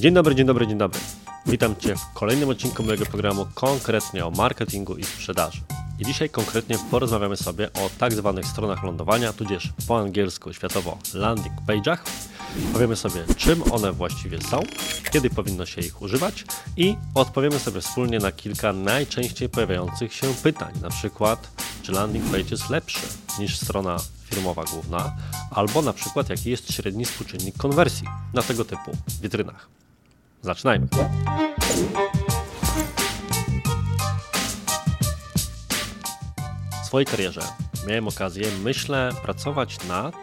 Dzień dobry, dzień dobry, dzień dobry. Witam Cię w kolejnym odcinku mojego programu konkretnie o marketingu i sprzedaży. I dzisiaj konkretnie porozmawiamy sobie o tak zwanych stronach lądowania, tudzież po angielsku światowo landing page'ach. Powiemy sobie, czym one właściwie są, kiedy powinno się ich używać i odpowiemy sobie wspólnie na kilka najczęściej pojawiających się pytań, na przykład, czy landing page jest lepszy niż strona firmowa główna, albo na przykład jaki jest średni współczynnik konwersji na tego typu witrynach. Zaczynajmy. W swojej karierze miałem okazję, myślę, pracować nad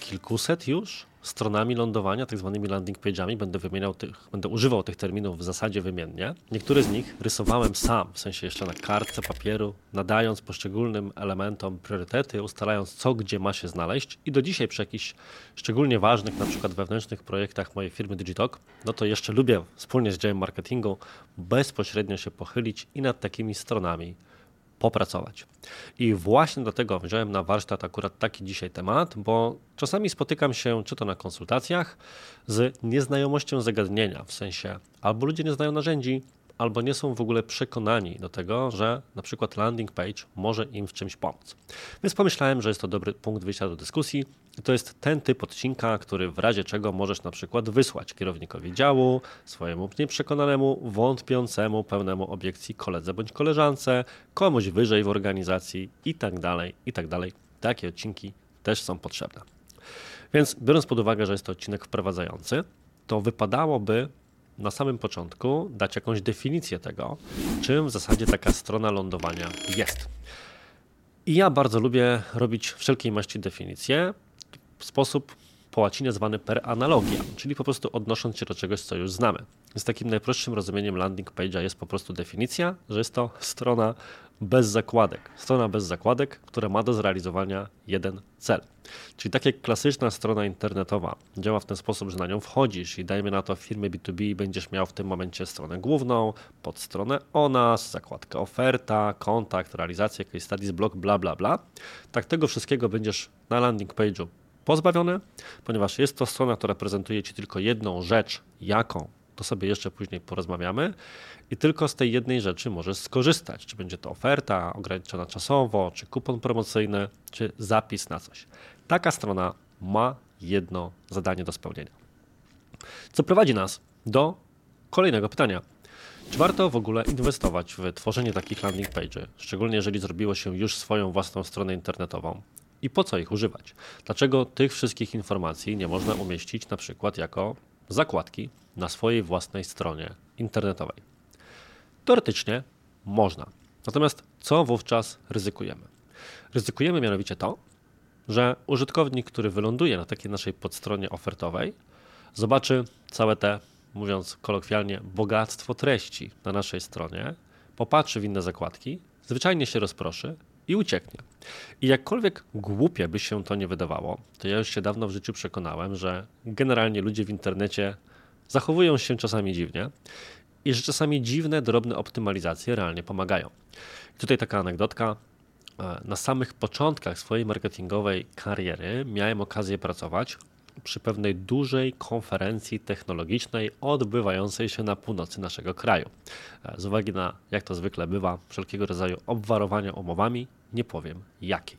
kilkuset już stronami lądowania, tak zwanymi landing page'ami. Będę wymieniał tych, będę używał tych terminów w zasadzie wymiennie. Niektóre z nich rysowałem sam, w sensie jeszcze na kartce papieru, nadając poszczególnym elementom priorytety, ustalając co gdzie ma się znaleźć i do dzisiaj przy jakichś szczególnie ważnych, na przykład wewnętrznych projektach mojej firmy Digitalk, no to jeszcze lubię wspólnie z działem marketingu bezpośrednio się pochylić i nad takimi stronami popracować. I właśnie dlatego wziąłem na warsztat akurat taki dzisiaj temat, bo czasami spotykam się, czy to na konsultacjach, z nieznajomością zagadnienia, w sensie albo ludzie nie znają narzędzi, albo nie są w ogóle przekonani do tego, że na przykład landing page może im w czymś pomóc. Więc pomyślałem, że jest to dobry punkt wyjścia do dyskusji. To jest ten typ odcinka, który w razie czego możesz na przykład wysłać kierownikowi działu, swojemu nieprzekonanemu, wątpiącemu, pełnemu obiekcji koledze bądź koleżance, komuś wyżej w organizacji i tak dalej, i tak. Takie odcinki też są potrzebne. Więc biorąc pod uwagę, że jest to odcinek wprowadzający, to wypadałoby na samym początku dać jakąś definicję tego, czym w zasadzie taka strona lądowania jest. I ja bardzo lubię robić wszelkiej maści definicje w sposób po łacinie zwany per analogia, czyli po prostu odnosząc się do czegoś, co już znamy. Więc takim najprostszym rozumieniem landing page'a jest po prostu definicja, że jest to strona bez zakładek. Strona bez zakładek, która ma do zrealizowania jeden cel. Czyli tak jak klasyczna strona internetowa działa w ten sposób, że na nią wchodzisz i dajmy na to w firmie B2B będziesz miał w tym momencie stronę główną, podstronę o nas, zakładkę oferta, kontakt, realizację case studies, blog, bla, bla, bla. Tak tego wszystkiego będziesz na landing page'u pozbawione, ponieważ jest to strona, która prezentuje Ci tylko jedną rzecz, jaką to sobie jeszcze później porozmawiamy. I tylko z tej jednej rzeczy możesz skorzystać. Czy będzie to oferta ograniczona czasowo, czy kupon promocyjny, czy zapis na coś. Taka strona ma jedno zadanie do spełnienia. Co prowadzi nas do kolejnego pytania. Czy warto w ogóle inwestować w tworzenie takich landing page, szczególnie jeżeli zrobiło się już swoją własną stronę internetową? I po co ich używać? Dlaczego tych wszystkich informacji nie można umieścić na przykład jako zakładki na swojej własnej stronie internetowej. Teoretycznie można. Natomiast co wówczas ryzykujemy? Ryzykujemy mianowicie to, że użytkownik, który wyląduje na takiej naszej podstronie ofertowej, zobaczy całe te, mówiąc kolokwialnie, bogactwo treści na naszej stronie, popatrzy w inne zakładki, zwyczajnie się rozproszy i ucieknie. I jakkolwiek głupie by się to nie wydawało, to ja już się dawno w życiu przekonałem, że generalnie ludzie w internecie zachowują się czasami dziwnie i że czasami dziwne, drobne optymalizacje realnie pomagają. I tutaj taka anegdotka. E, na samych początkach swojej marketingowej kariery miałem okazję pracować przy pewnej dużej konferencji technologicznej odbywającej się na północy naszego kraju. E, z uwagi na, jak to zwykle bywa, wszelkiego rodzaju obwarowania umowami, nie powiem jakiej.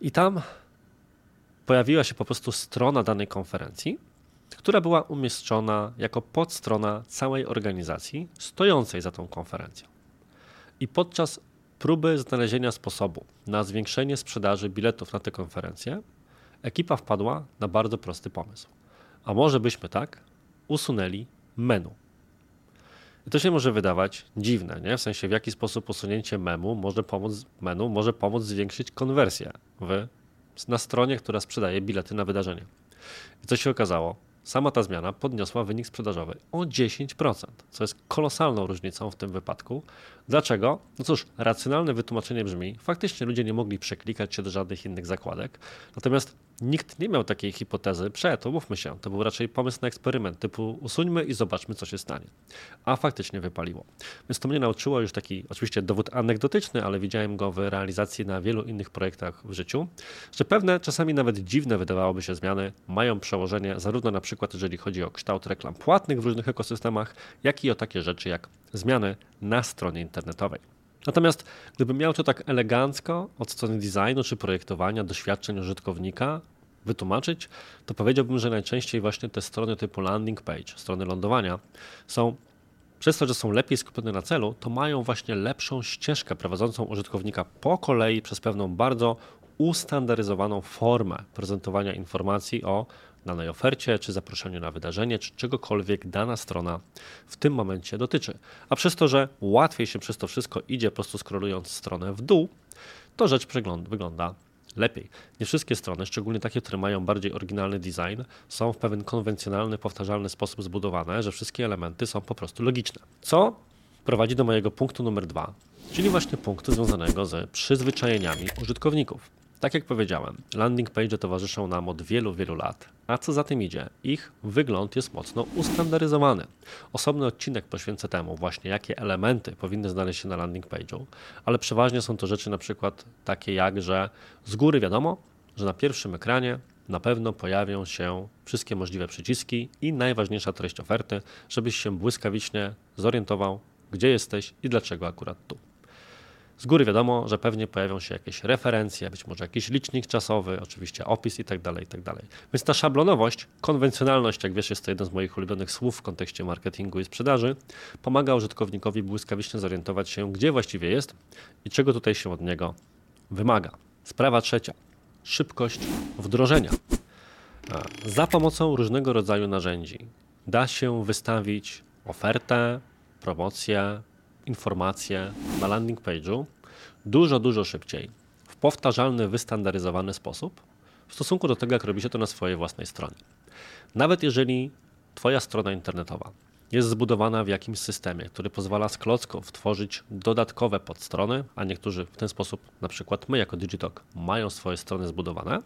I tam pojawiła się po prostu strona danej konferencji, która była umieszczona jako podstrona całej organizacji stojącej za tą konferencją. I podczas próby znalezienia sposobu na zwiększenie sprzedaży biletów na tę konferencję, ekipa wpadła na bardzo prosty pomysł. A może byśmy tak usunęli menu. To się może wydawać dziwne, nie? w sensie w jaki sposób usunięcie memu może pomóc, menu może pomóc zwiększyć konwersję w, na stronie, która sprzedaje bilety na wydarzenie. I co się okazało? Sama ta zmiana podniosła wynik sprzedażowy o 10%, co jest kolosalną różnicą w tym wypadku. Dlaczego? No cóż, racjonalne wytłumaczenie brzmi, faktycznie ludzie nie mogli przeklikać się do żadnych innych zakładek, natomiast Nikt nie miał takiej hipotezy przed, umówmy się. To był raczej pomysł na eksperyment, typu usuńmy i zobaczmy, co się stanie. A faktycznie wypaliło. Więc to mnie nauczyło już taki, oczywiście dowód anegdotyczny, ale widziałem go w realizacji na wielu innych projektach w życiu, że pewne, czasami nawet dziwne wydawałoby się zmiany mają przełożenie zarówno na przykład, jeżeli chodzi o kształt reklam płatnych w różnych ekosystemach, jak i o takie rzeczy jak zmiany na stronie internetowej. Natomiast gdybym miał to tak elegancko od strony designu czy projektowania, doświadczeń użytkownika wytłumaczyć, to powiedziałbym, że najczęściej właśnie te strony typu landing page, strony lądowania są przez to, że są lepiej skupione na celu, to mają właśnie lepszą ścieżkę prowadzącą użytkownika po kolei przez pewną bardzo ustandaryzowaną formę prezentowania informacji o danej ofercie, czy zaproszeniu na wydarzenie, czy czegokolwiek dana strona w tym momencie dotyczy. A przez to, że łatwiej się przez to wszystko idzie, po prostu scrollując stronę w dół, to rzecz wygląda lepiej. Nie wszystkie strony, szczególnie takie, które mają bardziej oryginalny design, są w pewien konwencjonalny, powtarzalny sposób zbudowane, że wszystkie elementy są po prostu logiczne. Co prowadzi do mojego punktu numer dwa, czyli właśnie punktu związanego z przyzwyczajeniami użytkowników. Tak jak powiedziałem, landing page towarzyszą nam od wielu, wielu lat, a co za tym idzie, ich wygląd jest mocno ustandaryzowany. Osobny odcinek poświęcę temu właśnie, jakie elementy powinny znaleźć się na landing page'u, ale przeważnie są to rzeczy na przykład takie jak, że z góry wiadomo, że na pierwszym ekranie na pewno pojawią się wszystkie możliwe przyciski i najważniejsza treść oferty, żebyś się błyskawicznie zorientował, gdzie jesteś i dlaczego akurat tu. Z góry wiadomo, że pewnie pojawią się jakieś referencje, być może jakiś licznik czasowy, oczywiście opis i tak dalej, i tak. Więc ta szablonowość, konwencjonalność, jak wiesz, jest to jeden z moich ulubionych słów w kontekście marketingu i sprzedaży, pomaga użytkownikowi błyskawicznie zorientować się, gdzie właściwie jest i czego tutaj się od niego wymaga. Sprawa trzecia. Szybkość wdrożenia. Za pomocą różnego rodzaju narzędzi da się wystawić ofertę, promocję, informacje na landing page'u dużo, dużo szybciej, w powtarzalny, wystandaryzowany sposób w stosunku do tego, jak robi się to na swojej własnej stronie. Nawet jeżeli Twoja strona internetowa jest zbudowana w jakimś systemie, który pozwala z klocków tworzyć dodatkowe podstrony, a niektórzy w ten sposób, na przykład my jako Digitalk, mają swoje strony zbudowane,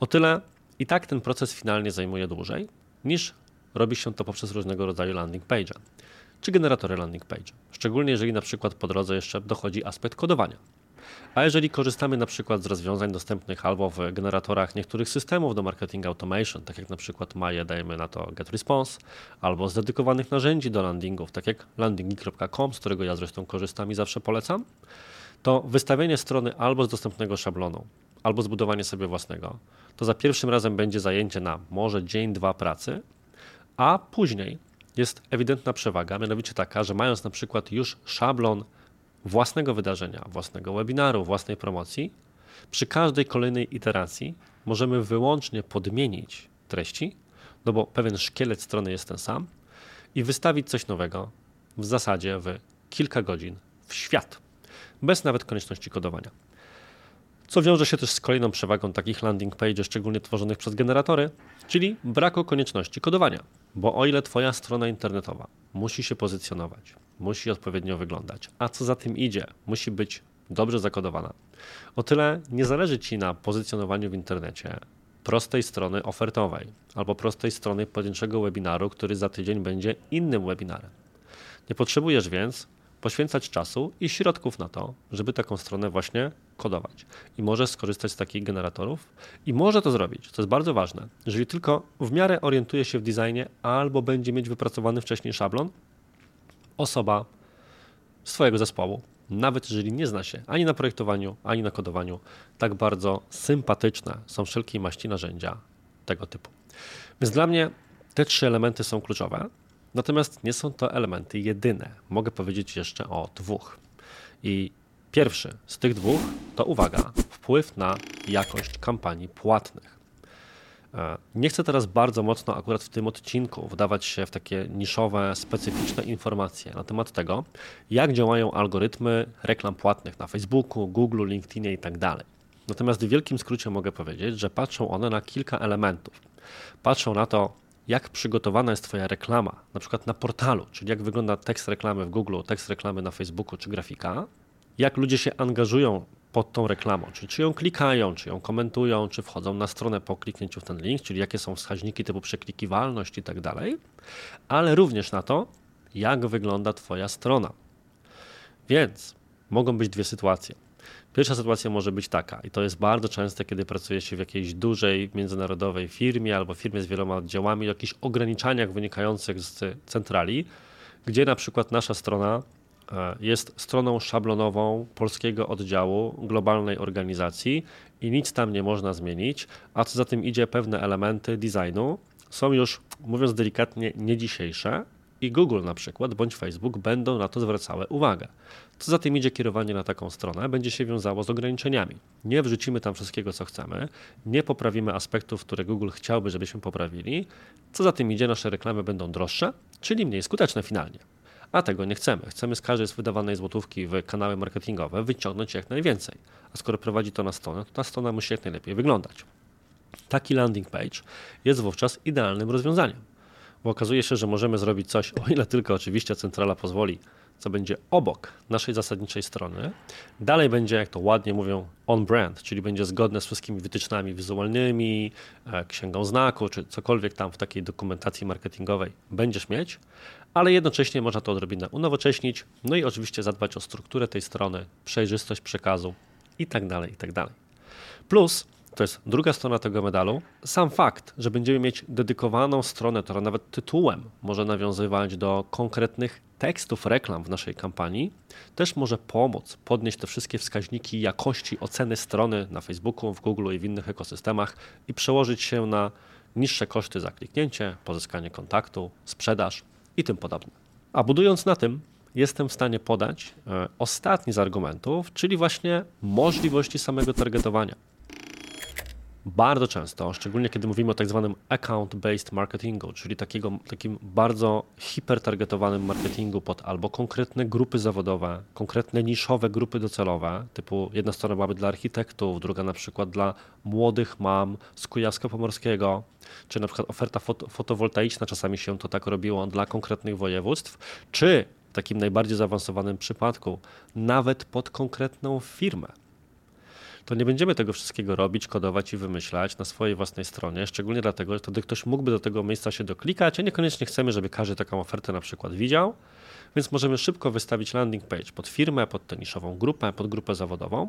o tyle i tak ten proces finalnie zajmuje dłużej niż robi się to poprzez różnego rodzaju landing page'a czy generatory landing page, szczególnie jeżeli na przykład po drodze jeszcze dochodzi aspekt kodowania. A jeżeli korzystamy na przykład z rozwiązań dostępnych albo w generatorach niektórych systemów do marketing automation, tak jak na przykład Maje dajemy na to GetResponse, albo z dedykowanych narzędzi do landingów, tak jak landingi.com, z którego ja zresztą korzystam i zawsze polecam, to wystawienie strony albo z dostępnego szablonu, albo zbudowanie sobie własnego, to za pierwszym razem będzie zajęcie na może dzień, dwa pracy, a później jest ewidentna przewaga, mianowicie taka, że mając na przykład już szablon własnego wydarzenia, własnego webinaru, własnej promocji, przy każdej kolejnej iteracji możemy wyłącznie podmienić treści, no bo pewien szkielet strony jest ten sam, i wystawić coś nowego w zasadzie w kilka godzin w świat, bez nawet konieczności kodowania. Co wiąże się też z kolejną przewagą takich landing pages, szczególnie tworzonych przez generatory, czyli braku konieczności kodowania. Bo o ile Twoja strona internetowa musi się pozycjonować, musi odpowiednio wyglądać, a co za tym idzie, musi być dobrze zakodowana, o tyle nie zależy Ci na pozycjonowaniu w internecie prostej strony ofertowej albo prostej strony pojedynczego webinaru, który za tydzień będzie innym webinarem. Nie potrzebujesz więc poświęcać czasu i środków na to, żeby taką stronę właśnie kodować. I może skorzystać z takich generatorów i może to zrobić, co jest bardzo ważne, jeżeli tylko w miarę orientuje się w designie albo będzie mieć wypracowany wcześniej szablon, osoba swojego zespołu, nawet jeżeli nie zna się ani na projektowaniu, ani na kodowaniu, tak bardzo sympatyczne są wszelkie maści narzędzia tego typu. Więc dla mnie te trzy elementy są kluczowe. Natomiast nie są to elementy jedyne. Mogę powiedzieć jeszcze o dwóch. I pierwszy z tych dwóch to uwaga, wpływ na jakość kampanii płatnych. E, nie chcę teraz bardzo mocno akurat w tym odcinku wdawać się w takie niszowe, specyficzne informacje na temat tego, jak działają algorytmy reklam płatnych na Facebooku, Google, LinkedInie i tak. Natomiast w wielkim skrócie mogę powiedzieć, że patrzą one na kilka elementów. Patrzą na to, jak przygotowana jest Twoja reklama, na przykład na portalu, czyli jak wygląda tekst reklamy w Google, tekst reklamy na Facebooku czy grafika, jak ludzie się angażują pod tą reklamą, czyli czy ją klikają, czy ją komentują, czy wchodzą na stronę po kliknięciu w ten link, czyli jakie są wskaźniki typu przeklikiwalność i tak dalej, ale również na to, jak wygląda Twoja strona. Więc mogą być dwie sytuacje. Pierwsza sytuacja może być taka, i to jest bardzo częste, kiedy pracuje się w jakiejś dużej międzynarodowej firmie albo firmie z wieloma oddziałami, o jakichś ograniczeniach wynikających z centrali, gdzie na przykład nasza strona e, jest stroną szablonową polskiego oddziału globalnej organizacji i nic tam nie można zmienić, a co za tym idzie, pewne elementy designu są już, mówiąc delikatnie, nie dzisiejsze, i Google na przykład, bądź Facebook będą na to zwracały uwagę. Co za tym idzie kierowanie na taką stronę, będzie się wiązało z ograniczeniami. Nie wrzucimy tam wszystkiego, co chcemy, nie poprawimy aspektów, które Google chciałby, żebyśmy poprawili. Co za tym idzie, nasze reklamy będą droższe, czyli mniej skuteczne finalnie. A tego nie chcemy. Chcemy z każdej wydawanej złotówki w kanały marketingowe wyciągnąć jak najwięcej. A skoro prowadzi to na stronę, to ta strona musi jak najlepiej wyglądać. Taki landing page jest wówczas idealnym rozwiązaniem bo okazuje się, że możemy zrobić coś, o ile tylko oczywiście centrala pozwoli, co będzie obok naszej zasadniczej strony. Dalej będzie, jak to ładnie mówią, on-brand, czyli będzie zgodne z wszystkimi wytycznymi wizualnymi, e, księgą znaku, czy cokolwiek tam w takiej dokumentacji marketingowej będziesz mieć, ale jednocześnie można to odrobinę unowocześnić, no i oczywiście zadbać o strukturę tej strony, przejrzystość przekazu i tak dalej, i tak dalej. Plus to jest druga strona tego medalu. Sam fakt, że będziemy mieć dedykowaną stronę, która nawet tytułem może nawiązywać do konkretnych tekstów reklam w naszej kampanii, też może pomóc podnieść te wszystkie wskaźniki jakości oceny strony na Facebooku, w Google i w innych ekosystemach i przełożyć się na niższe koszty za kliknięcie, pozyskanie kontaktu, sprzedaż i tym podobne. A budując na tym, jestem w stanie podać e, ostatni z argumentów, czyli właśnie możliwości samego targetowania bardzo często, szczególnie kiedy mówimy o tak zwanym account-based marketingu, czyli takiego, takim bardzo hipertargetowanym marketingu pod albo konkretne grupy zawodowe, konkretne niszowe grupy docelowe, typu jedna strona ma być dla architektów, druga na przykład dla młodych mam z Kujawsko-Pomorskiego, czy na przykład oferta foto, fotowoltaiczna, czasami się to tak robiło dla konkretnych województw, czy w takim najbardziej zaawansowanym przypadku nawet pod konkretną firmę to nie będziemy tego wszystkiego robić, kodować i wymyślać na swojej własnej stronie, szczególnie dlatego, że wtedy ktoś mógłby do tego miejsca się doklikać, a niekoniecznie chcemy, żeby każdy taką ofertę na przykład widział, więc możemy szybko wystawić landing page pod firmę, pod tę niszową grupę, pod grupę zawodową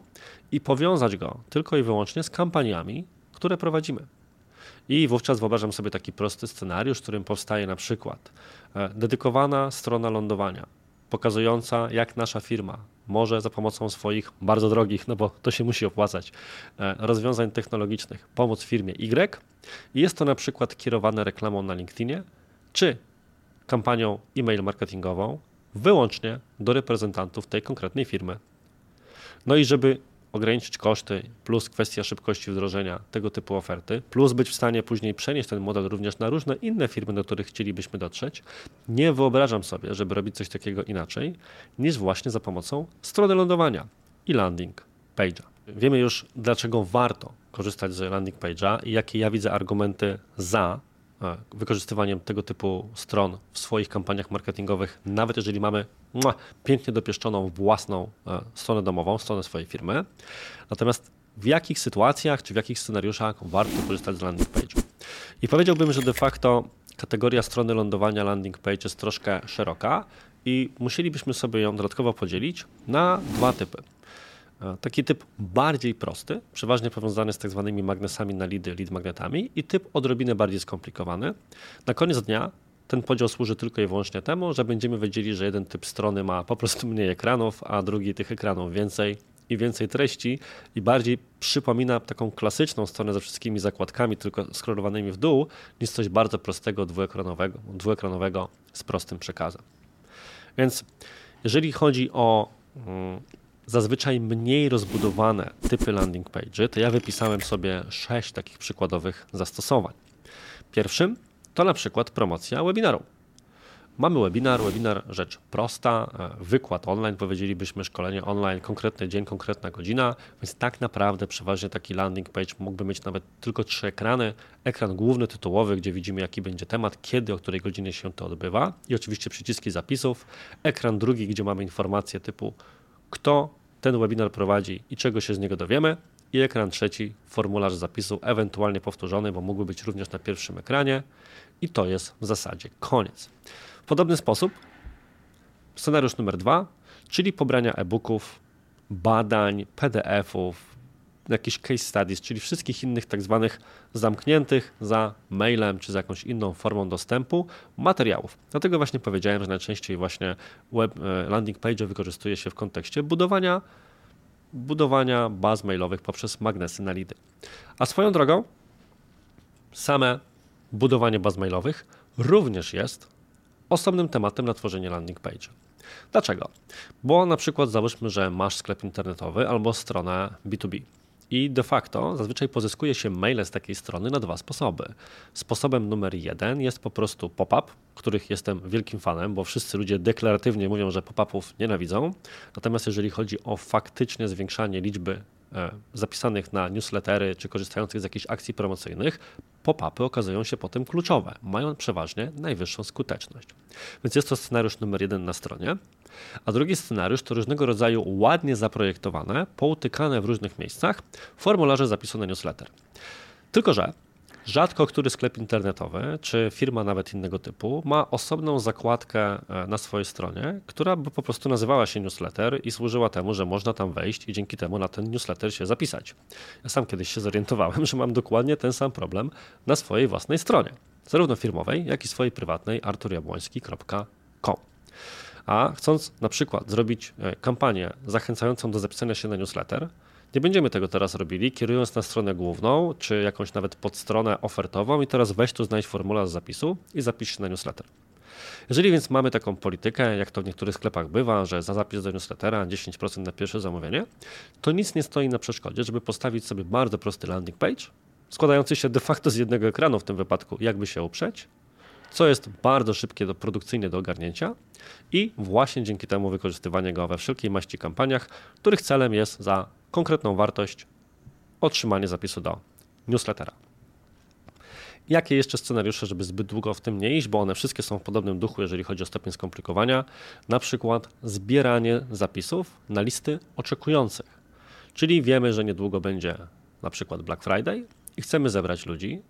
i powiązać go tylko i wyłącznie z kampaniami, które prowadzimy. I wówczas wyobrażam sobie taki prosty scenariusz, w którym powstaje na przykład e, dedykowana strona lądowania, pokazująca, jak nasza firma może za pomocą swoich bardzo drogich, no bo to się musi opłacać, e, rozwiązań technologicznych pomóc firmie Y. Jest to na przykład kierowane reklamą na LinkedInie, czy kampanią e-mail marketingową wyłącznie do reprezentantów tej konkretnej firmy. No i żeby ograniczyć koszty, plus kwestia szybkości wdrożenia tego typu oferty, plus być w stanie później przenieść ten model również na różne inne firmy, do których chcielibyśmy dotrzeć, nie wyobrażam sobie, żeby robić coś takiego inaczej, niż właśnie za pomocą strony lądowania i landing page'a. Wiemy już, dlaczego warto korzystać z landing page'a i jakie ja widzę argumenty za E, wykorzystywaniem tego typu stron w swoich kampaniach marketingowych, nawet jeżeli mamy pięknie dopieszczoną własną e, stronę domową, stronę swojej firmy. Natomiast w jakich sytuacjach czy w jakich scenariuszach warto korzystać z landing page? I powiedziałbym, że de facto kategoria strony lądowania landing page jest troszkę szeroka i musielibyśmy sobie ją dodatkowo podzielić na dwa typy. E, taki typ bardziej prosty, przeważnie powiązany z tak zwanymi magnesami na lidy, lead magnetami i typ odrobinę bardziej skomplikowany. Na koniec dnia ten podział służy tylko i wyłącznie temu, że będziemy wiedzieli, że jeden typ strony ma po prostu mniej ekranów, a drugi tych ekranów więcej i więcej treści i bardziej przypomina taką klasyczną stronę ze wszystkimi zakładkami, tylko skrolowanymi w dół, niż coś bardzo prostego, dwuekranowego, dwuekranowego z prostym przekazem. Więc jeżeli chodzi o mm, zazwyczaj mniej rozbudowane typy landing page, to ja wypisałem sobie sześć takich przykładowych zastosowań. Pierwszym to na przykład promocja webinaru. Mamy webinar, webinar rzecz prosta, e, wykład online, powiedzielibyśmy szkolenie online, konkretny dzień, konkretna godzina, więc tak naprawdę przeważnie taki landing page mógłby mieć nawet tylko trzy ekrany. Ekran główny, tytułowy, gdzie widzimy jaki będzie temat, kiedy, o której godzinie się to odbywa i oczywiście przyciski zapisów. Ekran drugi, gdzie mamy informacje typu kto ten webinar prowadzi i czego się z niego dowiemy. I ekran trzeci, formularz zapisu, ewentualnie powtórzony, bo mógłby być również na pierwszym ekranie. I to jest w zasadzie koniec. W podobny sposób scenariusz numer dwa, czyli pobrania e-booków, badań, PDF-ów, jakichś case studies, czyli wszystkich innych tak zwanych zamkniętych za mailem czy za jakąś inną formą dostępu materiałów. Dlatego właśnie powiedziałem, że najczęściej właśnie web e, landing page wykorzystuje się w kontekście budowania budowania baz mailowych poprzez magnesy na lidy. A swoją drogą same budowanie baz mailowych również jest osobnym tematem na tworzenie landing page. Dlaczego? Bo na przykład załóżmy, że masz sklep internetowy albo stronę B2B. I de facto zazwyczaj pozyskuje się maile z takiej strony na dwa sposoby. Sposobem numer jeden jest po prostu pop-up, których jestem wielkim fanem, bo wszyscy ludzie deklaratywnie mówią, że pop-upów nienawidzą. Natomiast jeżeli chodzi o faktyczne zwiększanie liczby e, zapisanych na newslettery czy korzystających z jakichś akcji promocyjnych, pop-upy okazują się potem kluczowe. Mają przeważnie najwyższą skuteczność. Więc jest to scenariusz numer jeden na stronie. A drugi scenariusz to różnego rodzaju ładnie zaprojektowane, poutykane w różnych miejscach formularze zapisu na newsletter. Tylko, że Rzadko który sklep internetowy, czy firma nawet innego typu, ma osobną zakładkę e, na swojej stronie, która by po prostu nazywała się newsletter i służyła temu, że można tam wejść i dzięki temu na ten newsletter się zapisać. Ja sam kiedyś się zorientowałem, że mam dokładnie ten sam problem na swojej własnej stronie, zarówno firmowej, jak i swojej prywatnej arturjabłoński.com. A chcąc na przykład zrobić e, kampanię zachęcającą do zapisania się na newsletter, nie będziemy tego teraz robili, kierując na stronę główną, czy jakąś nawet podstronę ofertową i teraz weź tu znajdź formularz zapisu i zapisz się na newsletter. Jeżeli więc mamy taką politykę, jak to w niektórych sklepach bywa, że za zapis do newslettera 10% na pierwsze zamówienie, to nic nie stoi na przeszkodzie, żeby postawić sobie bardzo prosty landing page, składający się de facto z jednego ekranu w tym wypadku, jakby się uprzeć, co jest bardzo szybkie, do, produkcyjnie do ogarnięcia i właśnie dzięki temu wykorzystywanie go we wszelkiej maści kampaniach, których celem jest za konkretną wartość otrzymanie zapisu do newslettera. Jakie jeszcze scenariusze, żeby zbyt długo w tym nie iść, bo one wszystkie są w podobnym duchu, jeżeli chodzi o stopień skomplikowania, na przykład zbieranie zapisów na listy oczekujących. Czyli wiemy, że niedługo będzie na przykład Black Friday i chcemy zebrać ludzi,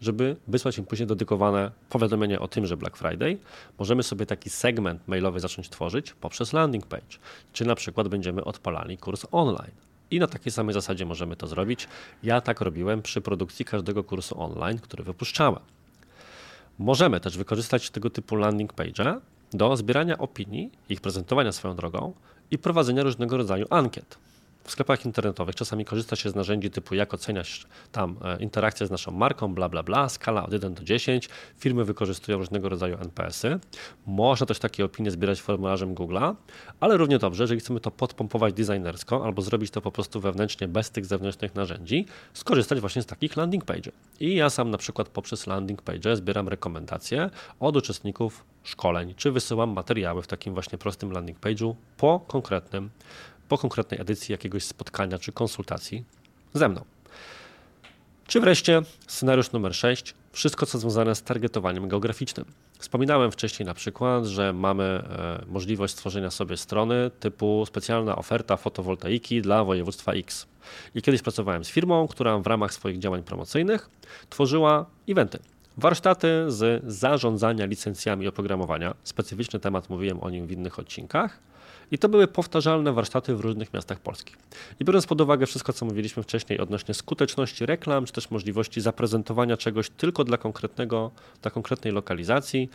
żeby wysłać im później dedykowane powiadomienie o tym, że Black Friday, możemy sobie taki segment mailowy zacząć tworzyć poprzez landing page. Czy na przykład będziemy odpalali kurs online. I na takiej samej zasadzie możemy to zrobić. Ja tak robiłem przy produkcji każdego kursu online, który wypuszczałem. Możemy też wykorzystać tego typu landing page do zbierania opinii, ich prezentowania swoją drogą i prowadzenia różnego rodzaju ankiet w sklepach internetowych czasami korzysta się z narzędzi typu jak oceniać tam e, interakcję z naszą marką, bla bla bla, skala od 1 do 10. Firmy wykorzystują różnego rodzaju NPS-y. Można też takie opinie zbierać formularzem Google'a, ale równie dobrze, jeżeli chcemy to podpompować designersko albo zrobić to po prostu wewnętrznie bez tych zewnętrznych narzędzi, skorzystać właśnie z takich landing page. I ja sam na przykład poprzez landing page zbieram rekomendacje od uczestników szkoleń, czy wysyłam materiały w takim właśnie prostym landing page'u po konkretnym po konkretnej edycji jakiegoś spotkania czy konsultacji ze mną. Czy wreszcie scenariusz numer 6, wszystko co związane z targetowaniem geograficznym. Wspominałem wcześniej na przykład, że mamy e, możliwość stworzenia sobie strony typu specjalna oferta fotowoltaiki dla województwa X. I kiedyś pracowałem z firmą, która w ramach swoich działań promocyjnych tworzyła eventy. Warsztaty z zarządzania licencjami oprogramowania. Specyficzny temat mówiłem o nim w innych odcinkach. I to były powtarzalne warsztaty w różnych miastach Polski. I biorąc pod uwagę wszystko, co mówiliśmy wcześniej odnośnie skuteczności reklam, czy też możliwości zaprezentowania czegoś tylko dla, konkretnego, dla konkretnej lokalizacji,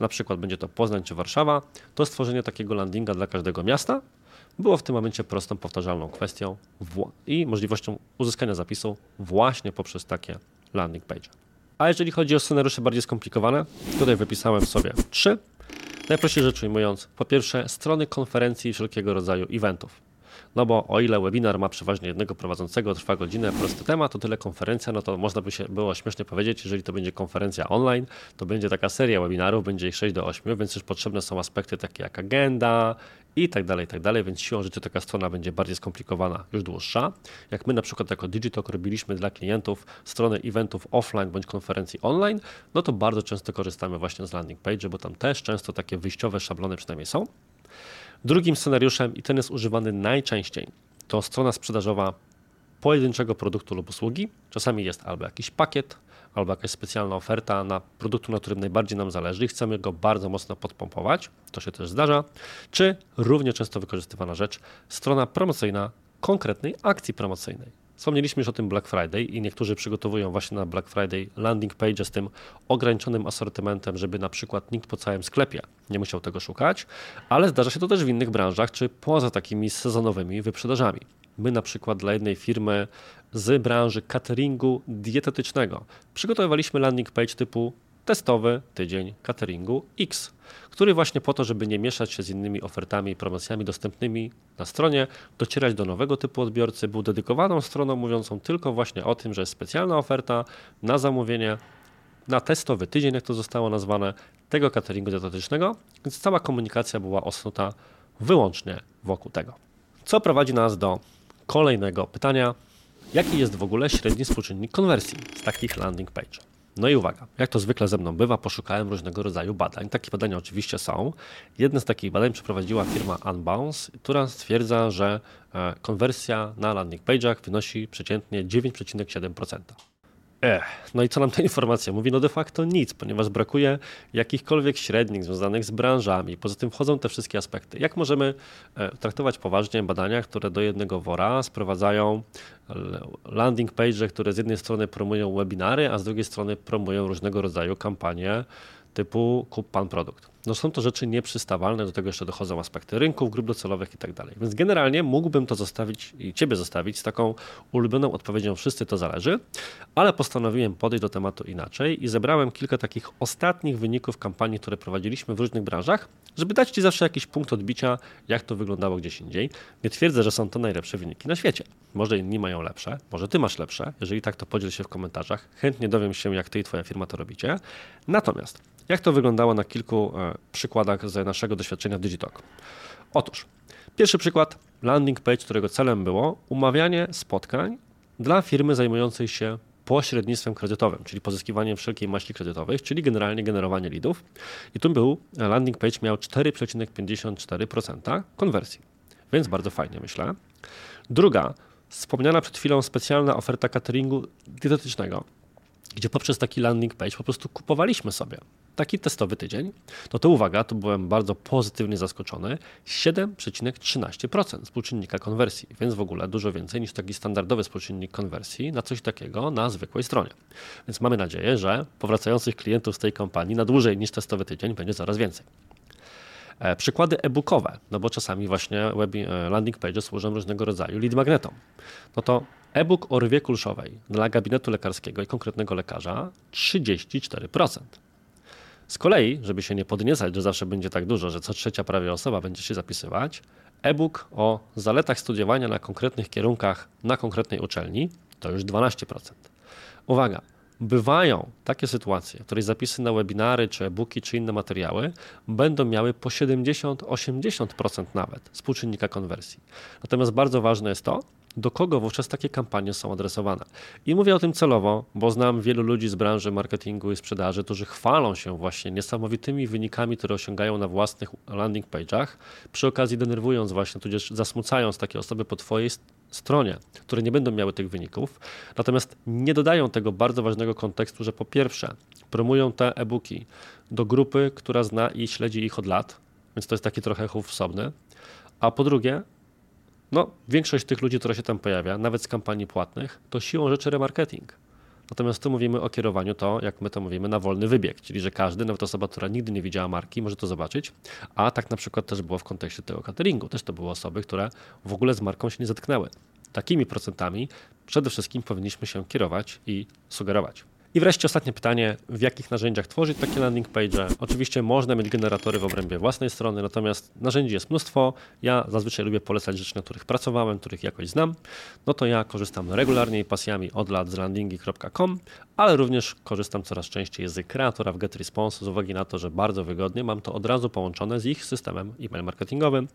na przykład będzie to Poznań czy Warszawa, to stworzenie takiego landinga dla każdego miasta było w tym momencie prostą, powtarzalną kwestią i możliwością uzyskania zapisu właśnie poprzez takie landing page. A jeżeli chodzi o scenariusze bardziej skomplikowane, tutaj wypisałem sobie trzy. Najprościej rzecz ujmując, po pierwsze strony konferencji i wszelkiego rodzaju eventów. No bo o ile webinar ma przeważnie jednego prowadzącego, trwa godzinę, prosty temat, to tyle konferencja, no to można by się było śmiesznie powiedzieć, jeżeli to będzie konferencja online, to będzie taka seria webinarów, będzie ich 6 do 8, więc już potrzebne są aspekty takie jak agenda, i tak dalej, i tak dalej, więc siłą rzeczy taka strona będzie bardziej skomplikowana, już dłuższa. Jak my na przykład jako Digitalk robiliśmy dla klientów stronę eventów offline bądź konferencji online, no to bardzo często korzystamy właśnie z landing page, bo tam też często takie wyjściowe szablony przynajmniej są. Drugim scenariuszem, i ten jest używany najczęściej, to strona sprzedażowa pojedynczego produktu lub usługi. Czasami jest albo jakiś pakiet, albo jakaś specjalna oferta na produktu, na którym najbardziej nam zależy i chcemy go bardzo mocno podpompować, to się też zdarza, czy równie często wykorzystywana rzecz, strona promocyjna konkretnej akcji promocyjnej. Wspomnieliśmy już o tym Black Friday i niektórzy przygotowują właśnie na Black Friday landing page z tym ograniczonym asortymentem, żeby na przykład nikt po całym sklepie nie musiał tego szukać, ale zdarza się to też w innych branżach czy poza takimi sezonowymi wyprzedażami. My na przykład dla jednej firmy z branży cateringu dietetycznego przygotowywaliśmy landing page typu testowy tydzień cateringu X, który właśnie po to, żeby nie mieszać się z innymi ofertami i promocjami dostępnymi na stronie, docierać do nowego typu odbiorcy, był dedykowaną stroną mówiącą tylko właśnie o tym, że jest specjalna oferta na zamówienie na testowy tydzień, jak to zostało nazwane, tego cateringu dietetycznego, więc cała komunikacja była osnuta wyłącznie wokół tego. Co prowadzi nas do kolejnego pytania. Jaki jest w ogóle średni współczynnik konwersji z takich landing page? No i uwaga, jak to zwykle ze mną bywa, poszukałem różnego rodzaju badań. Takie badania oczywiście są. Jedne z takich badań przeprowadziła firma Unbounce, która stwierdza, że e, konwersja na landing page'ach wynosi przeciętnie 9,7%. No i co nam ta informacja mówi? No de facto nic, ponieważ brakuje jakichkolwiek średnich związanych z branżami. Poza tym wchodzą te wszystkie aspekty. Jak możemy e, traktować poważnie badania, które do jednego wora sprowadzają landing page, które z jednej strony promują webinary, a z drugiej strony promują różnego rodzaju kampanie typu kup pan produkt. No są to rzeczy nieprzystawalne, do tego jeszcze dochodzą aspekty rynków, grup docelowych i tak dalej. Więc generalnie mógłbym to zostawić i Ciebie zostawić z taką ulubioną odpowiedzią wszyscy to zależy, ale postanowiłem podejść do tematu inaczej i zebrałem kilka takich ostatnich wyników kampanii, które prowadziliśmy w różnych branżach, żeby dać Ci zawsze jakiś punkt odbicia, jak to wyglądało gdzieś indziej. Nie twierdzę, że są to najlepsze wyniki na świecie. Może inni mają lepsze, może Ty masz lepsze. Jeżeli tak, to podziel się w komentarzach. Chętnie dowiem się, jak Ty i Twoja firma to robicie. Natomiast jak to wyglądało na kilku e, przykładach z naszego doświadczenia w Digitalk? Otóż, pierwszy przykład, landing page, którego celem było umawianie spotkań dla firmy zajmującej się pośrednictwem kredytowym, czyli pozyskiwaniem wszelkiej maści kredytowych, czyli generalnie generowanie leadów. I tu był landing page miał 4,54% konwersji, więc bardzo fajnie myślę. Druga, wspomniana przed chwilą specjalna oferta cateringu dietetycznego, gdzie poprzez taki landing page po prostu kupowaliśmy sobie taki testowy tydzień, no to uwaga, to byłem bardzo pozytywnie zaskoczony, 7,13% współczynnika konwersji, więc w ogóle dużo więcej niż taki standardowy współczynnik konwersji na coś takiego na zwykłej stronie. Więc mamy nadzieję, że powracających klientów z tej kampanii na dłużej niż testowy tydzień będzie coraz więcej. E, przykłady e-bookowe, no bo czasami właśnie web, e, landing page służą różnego rodzaju lead magnetom. No to e-book o rwie kulszowej dla gabinetu lekarskiego i konkretnego lekarza 34%. Z kolei, żeby się nie podniecać, że zawsze będzie tak dużo, że co trzecia prawie osoba będzie się zapisywać, e-book o zaletach studiowania na konkretnych kierunkach na konkretnej uczelni to już 12%. Uwaga, bywają takie sytuacje, w których zapisy na webinary, czy e-booki, czy inne materiały będą miały po 70-80% nawet współczynnika konwersji. Natomiast bardzo ważne jest to, do kogo wówczas takie kampanie są adresowane. I mówię o tym celowo, bo znam wielu ludzi z branży marketingu i sprzedaży, którzy chwalą się właśnie niesamowitymi wynikami, które osiągają na własnych landing page'ach, przy okazji denerwując właśnie, tudzież zasmucając takie osoby po Twojej stronie, które nie będą miały tych wyników, natomiast nie dodają tego bardzo ważnego kontekstu, że po pierwsze promują te e-booki do grupy, która zna i śledzi ich od lat, więc to jest taki trochę chów wsobny, a po drugie no, większość tych ludzi, która się tam pojawia, nawet z kampanii płatnych, to siłą rzeczy remarketing. Natomiast tu mówimy o kierowaniu to, jak my to mówimy, na wolny wybieg, czyli że każdy, nawet osoba, która nigdy nie widziała marki, może to zobaczyć, a tak na przykład też było w kontekście tego cateringu. Też to były osoby, które w ogóle z marką się nie zetknęły. Takimi procentami przede wszystkim powinniśmy się kierować i sugerować. I wreszcie ostatnie pytanie, w jakich narzędziach tworzyć takie landing page? Oczywiście można mieć generatory w obrębie własnej strony, natomiast narzędzi jest mnóstwo. Ja zazwyczaj lubię polecać rzeczy, na których pracowałem, których jakoś znam. No to ja korzystam regularnie i pasjami od lat z landingi.com, ale również korzystam coraz częściej z kreatora w GetResponse z uwagi na to, że bardzo wygodnie mam to od razu połączone z ich systemem e-mail marketingowym.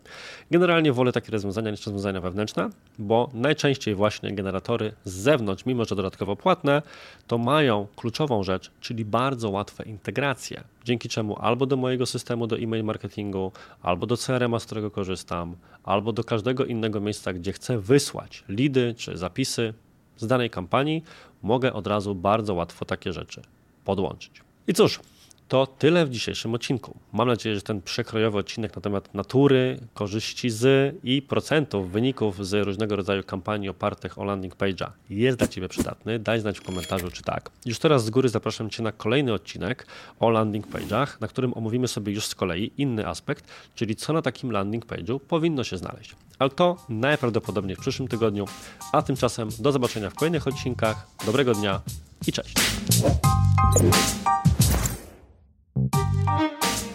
Generalnie wolę takie rozwiązania niż rozwiązania wewnętrzne, bo najczęściej właśnie generatory z zewnątrz, mimo że dodatkowo płatne, to mają kluczową rzecz, czyli bardzo łatwe integracje, dzięki czemu albo do mojego systemu do e-mail marketingu, albo do CRM, z którego korzystam, albo do każdego innego miejsca, gdzie chcę wysłać lidy czy zapisy z danej kampanii, mogę od razu bardzo łatwo takie rzeczy podłączyć. I cóż, to tyle w dzisiejszym odcinku. Mam nadzieję, że ten przekrojowy odcinek na temat natury, korzyści z i procentów wyników z różnego rodzaju kampanii opartych o landing page'a jest dla Ciebie przydatny. Daj znać w komentarzu, czy tak. Już teraz z góry zapraszam Cię na kolejny odcinek o landing page'ach, na którym omówimy sobie już z kolei inny aspekt, czyli co na takim landing page'u powinno się znaleźć. Ale to najprawdopodobniej w przyszłym tygodniu. A tymczasem do zobaczenia w kolejnych odcinkach. Dobrego dnia i cześć. Thank you.